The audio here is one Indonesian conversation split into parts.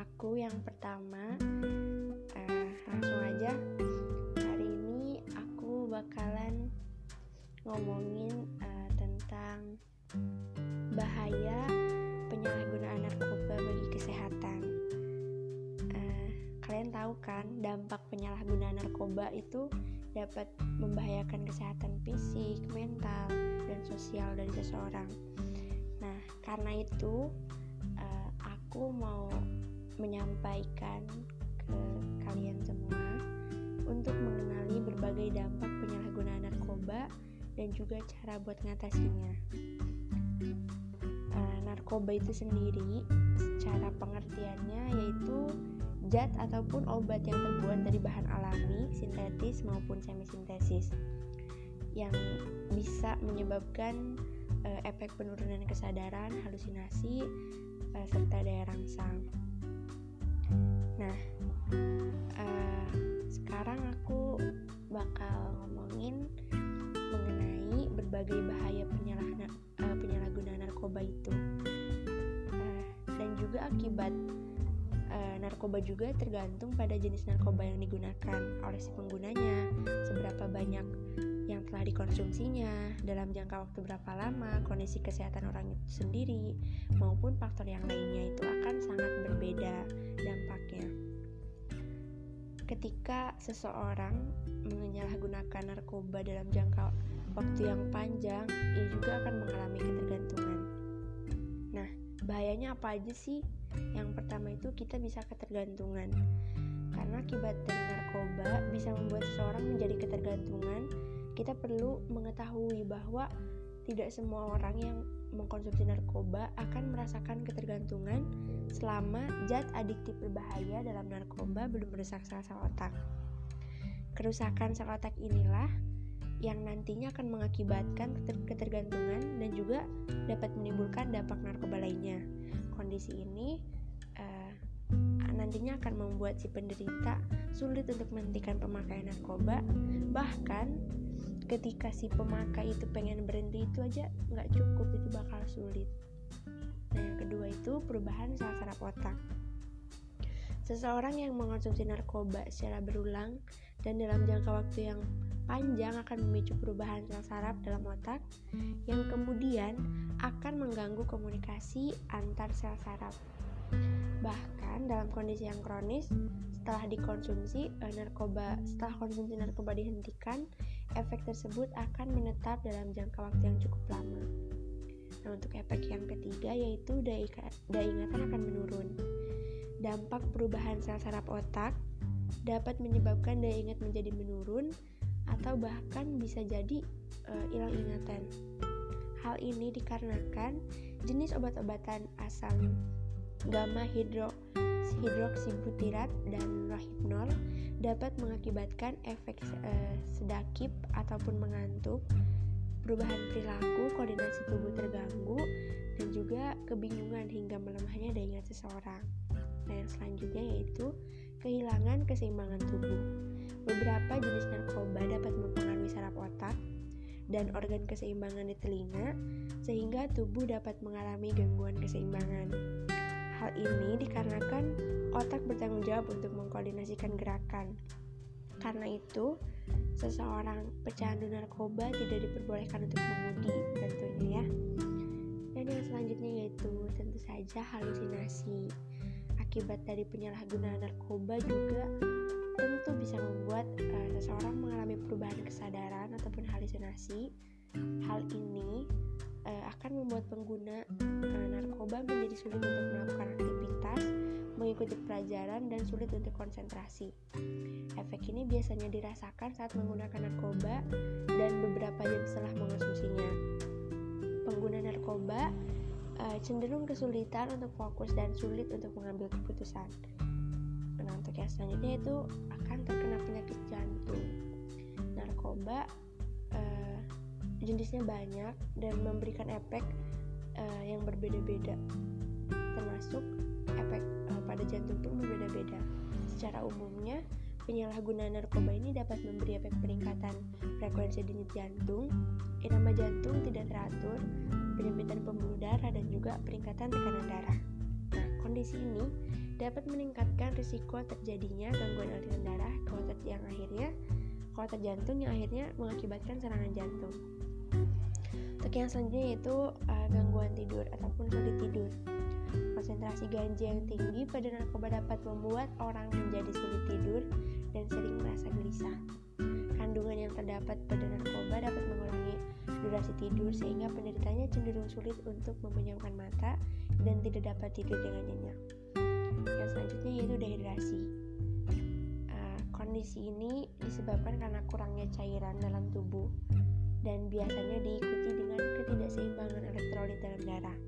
aku yang pertama. Uh, langsung aja, hari ini aku bakalan ngomongin uh, tentang bahaya penyalahgunaan narkoba bagi kesehatan. Uh, kalian tahu kan dampak penyalahgunaan narkoba itu dapat membahayakan kesehatan fisik, mental, dan sosial dari seseorang karena itu aku mau menyampaikan ke kalian semua untuk mengenali berbagai dampak penyalahgunaan narkoba dan juga cara buat ngatasinya. Uh, narkoba itu sendiri secara pengertiannya yaitu zat ataupun obat yang terbuat dari bahan alami, sintetis maupun semisintesis yang bisa menyebabkan uh, efek penurunan kesadaran, halusinasi, uh, serta daya rangsang. Nah, uh, sekarang aku bakal ngomongin mengenai berbagai bahaya penyalahgunaan uh, penyalahgunaan narkoba itu. Uh, dan juga akibat uh, narkoba juga tergantung pada jenis narkoba yang digunakan oleh si penggunanya, seberapa banyak yang telah dikonsumsinya, dalam jangka waktu berapa lama, kondisi kesehatan orang itu sendiri, maupun faktor yang lainnya itu akan sangat berbeda dampaknya. Ketika seseorang menyalahgunakan narkoba dalam jangka waktu yang panjang, ia juga akan mengalami ketergantungan. Nah, bahayanya apa aja sih? Yang pertama itu kita bisa ketergantungan. Karena akibat dari narkoba bisa membuat seseorang menjadi ketergantungan kita perlu mengetahui bahwa tidak semua orang yang mengkonsumsi narkoba akan merasakan ketergantungan selama zat adiktif berbahaya dalam narkoba belum merusak sel-sel otak. Kerusakan sel otak inilah yang nantinya akan mengakibatkan ketergantungan dan juga dapat menimbulkan dampak narkoba lainnya. Kondisi ini uh, nantinya akan membuat si penderita sulit untuk menghentikan pemakaian narkoba, bahkan ketika si pemakai itu pengen berhenti itu aja nggak cukup itu bakal sulit. Nah yang kedua itu perubahan sel saraf otak. Seseorang yang mengonsumsi narkoba secara berulang dan dalam jangka waktu yang panjang akan memicu perubahan sel saraf dalam otak yang kemudian akan mengganggu komunikasi antar sel saraf bahkan dalam kondisi yang kronis setelah dikonsumsi narkoba setelah konsumsi narkoba dihentikan efek tersebut akan menetap dalam jangka waktu yang cukup lama. Nah, untuk efek yang ketiga yaitu daya, ingatan akan menurun. Dampak perubahan sel saraf otak dapat menyebabkan daya ingat menjadi menurun atau bahkan bisa jadi uh, hilang ingatan. Hal ini dikarenakan jenis obat-obatan asam gamma hidro hidroksibutirat dan rohypnol dapat mengakibatkan efek uh, sedakip ataupun mengantuk, perubahan perilaku, koordinasi tubuh terganggu, dan juga kebingungan hingga melemahnya daya ingat seseorang. Nah, yang selanjutnya yaitu kehilangan keseimbangan tubuh. Beberapa jenis narkoba dapat mempengaruhi saraf otak dan organ keseimbangan di telinga, sehingga tubuh dapat mengalami gangguan keseimbangan. Hal ini dikarenakan otak bertanggung jawab untuk mengkoordinasikan gerakan. Karena itu, seseorang pecandu narkoba tidak diperbolehkan untuk mengemudi tentunya ya. Dan yang selanjutnya yaitu tentu saja halusinasi. Akibat dari penyalahgunaan narkoba juga tentu bisa membuat uh, seseorang mengalami perubahan kesadaran ataupun halusinasi. Hal ini uh, akan membuat pengguna uh, narkoba menjadi sulit untuk melakukan aktivitas, mengikuti pelajaran, dan sulit untuk konsentrasi. Efek ini biasanya dirasakan saat menggunakan narkoba dan beberapa jam setelah mengonsumsinya. Pengguna narkoba cenderung kesulitan untuk fokus dan sulit untuk mengambil keputusan. Nah, untuk yang selanjutnya itu akan terkena penyakit jantung. Narkoba jenisnya banyak dan memberikan efek uh, yang berbeda-beda termasuk efek uh, pada jantung pun berbeda-beda secara umumnya penyalahgunaan narkoba ini dapat memberi efek peningkatan frekuensi denyut jantung irama jantung tidak teratur penyempitan pembuluh darah dan juga peningkatan tekanan darah. Nah, kondisi ini dapat meningkatkan risiko terjadinya gangguan aliran darah ke otot yang akhirnya ke otot jantung yang akhirnya mengakibatkan serangan jantung. Untuk yang selanjutnya yaitu uh, gangguan tidur ataupun sulit tidur. Konsentrasi ganja yang tinggi pada narkoba dapat membuat orang menjadi sulit tidur dan sering merasa gelisah. Kandungan yang terdapat pada narkoba dapat mengurangi durasi tidur sehingga penderitanya cenderung sulit untuk memejamkan mata dan tidak dapat tidur dengan nyenyak. Yang selanjutnya yaitu dehidrasi. Uh, kondisi ini disebabkan karena kurangnya cairan dalam tubuh dan biasanya diikuti dengan ketidakseimbangan elektrolit dalam darah.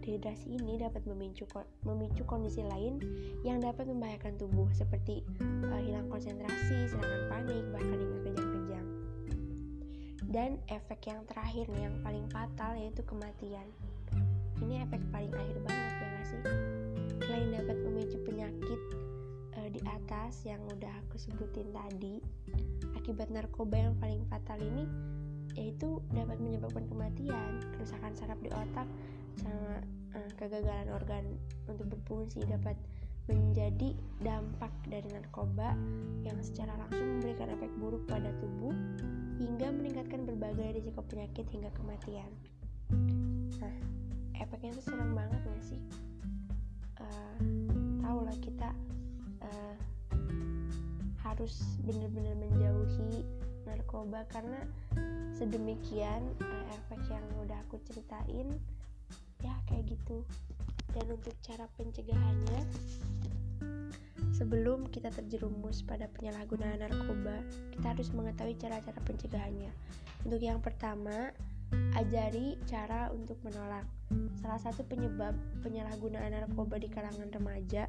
Dehidrasi ini dapat memicu memicu kondisi lain yang dapat membahayakan tubuh seperti uh, hilang konsentrasi, serangan panik, bahkan hingga kejang-kejang. Dan efek yang terakhir nih yang paling fatal yaitu kematian. Ini efek paling akhir banget ya gak sih? Selain dapat memicu penyakit uh, di atas yang udah aku sebutin tadi, akibat narkoba yang paling fatal ini yaitu dapat menyebabkan kematian, kerusakan saraf di otak, sama uh, kegagalan organ untuk berfungsi dapat menjadi dampak dari narkoba yang secara langsung memberikan efek buruk pada tubuh hingga meningkatkan berbagai risiko penyakit hingga kematian. Nah, efeknya itu serem banget gak sih? Harus benar-benar menjauhi narkoba karena sedemikian uh, efek yang udah aku ceritain ya kayak gitu. Dan untuk cara pencegahannya sebelum kita terjerumus pada penyalahgunaan narkoba kita harus mengetahui cara-cara pencegahannya. Untuk yang pertama ajari cara untuk menolak. Salah satu penyebab penyalahgunaan narkoba di kalangan remaja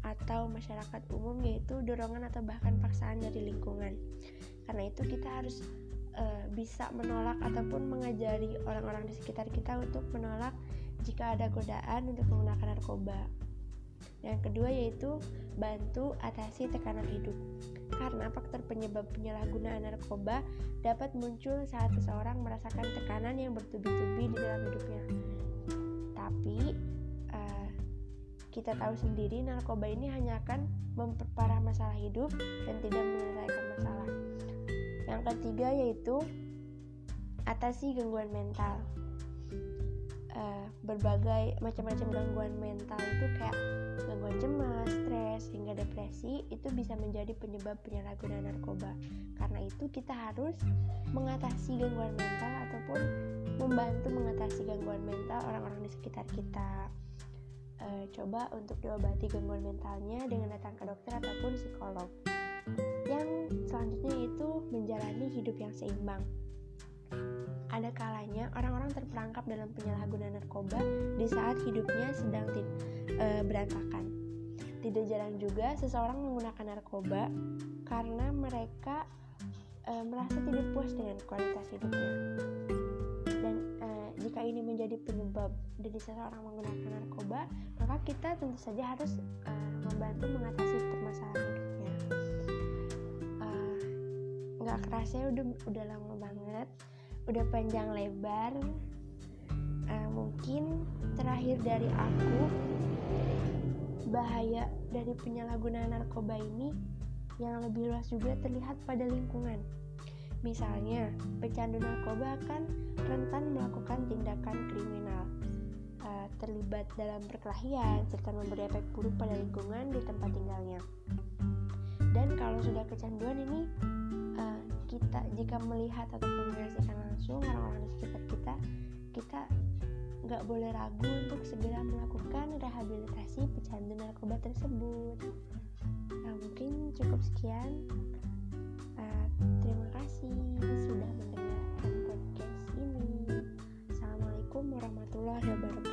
atau masyarakat umum yaitu dorongan atau bahkan paksaan dari lingkungan karena itu kita harus uh, bisa menolak ataupun mengajari orang-orang di sekitar kita untuk menolak jika ada godaan untuk menggunakan narkoba. Yang kedua yaitu bantu atasi tekanan hidup. Karena faktor penyebab penyalahgunaan narkoba dapat muncul saat seseorang merasakan tekanan yang bertubi-tubi di dalam hidupnya. Tapi uh, kita tahu sendiri narkoba ini hanya akan memperparah masalah hidup dan tidak menyelesaikan masalah. Yang ketiga yaitu atasi gangguan mental uh, berbagai macam-macam gangguan mental itu kayak gangguan cemas, stres, hingga depresi itu bisa menjadi penyebab penyalahgunaan narkoba. Karena itu kita harus mengatasi gangguan mental ataupun membantu mengatasi gangguan mental orang-orang di sekitar kita. Uh, coba untuk diobati gangguan mentalnya dengan datang ke dokter ataupun psikolog. Yang selanjutnya itu menjalani hidup yang seimbang ada kalanya orang-orang terperangkap dalam penyalahgunaan narkoba di saat hidupnya sedang e, berantakan. Tidak jarang juga seseorang menggunakan narkoba karena mereka e, merasa tidak puas dengan kualitas hidupnya. Dan e, jika ini menjadi penyebab dari seseorang menggunakan narkoba, maka kita tentu saja harus e, membantu mengatasi permasalahan hidupnya. Nggak kerasa udah udah lama banget udah panjang lebar uh, mungkin terakhir dari aku bahaya dari penyalahgunaan narkoba ini yang lebih luas juga terlihat pada lingkungan misalnya pecandu narkoba akan rentan melakukan tindakan kriminal uh, terlibat dalam perkelahian serta memberi efek buruk pada lingkungan di tempat tinggalnya. Dan kalau sudah kecanduan ini uh, kita jika melihat ataupun menyaksikan langsung orang-orang di sekitar kita kita nggak boleh ragu untuk segera melakukan rehabilitasi pecandu narkoba tersebut. Nah mungkin cukup sekian Eh, terima kasih sudah mendengarkan podcast ini. Assalamualaikum warahmatullahi wabarakatuh.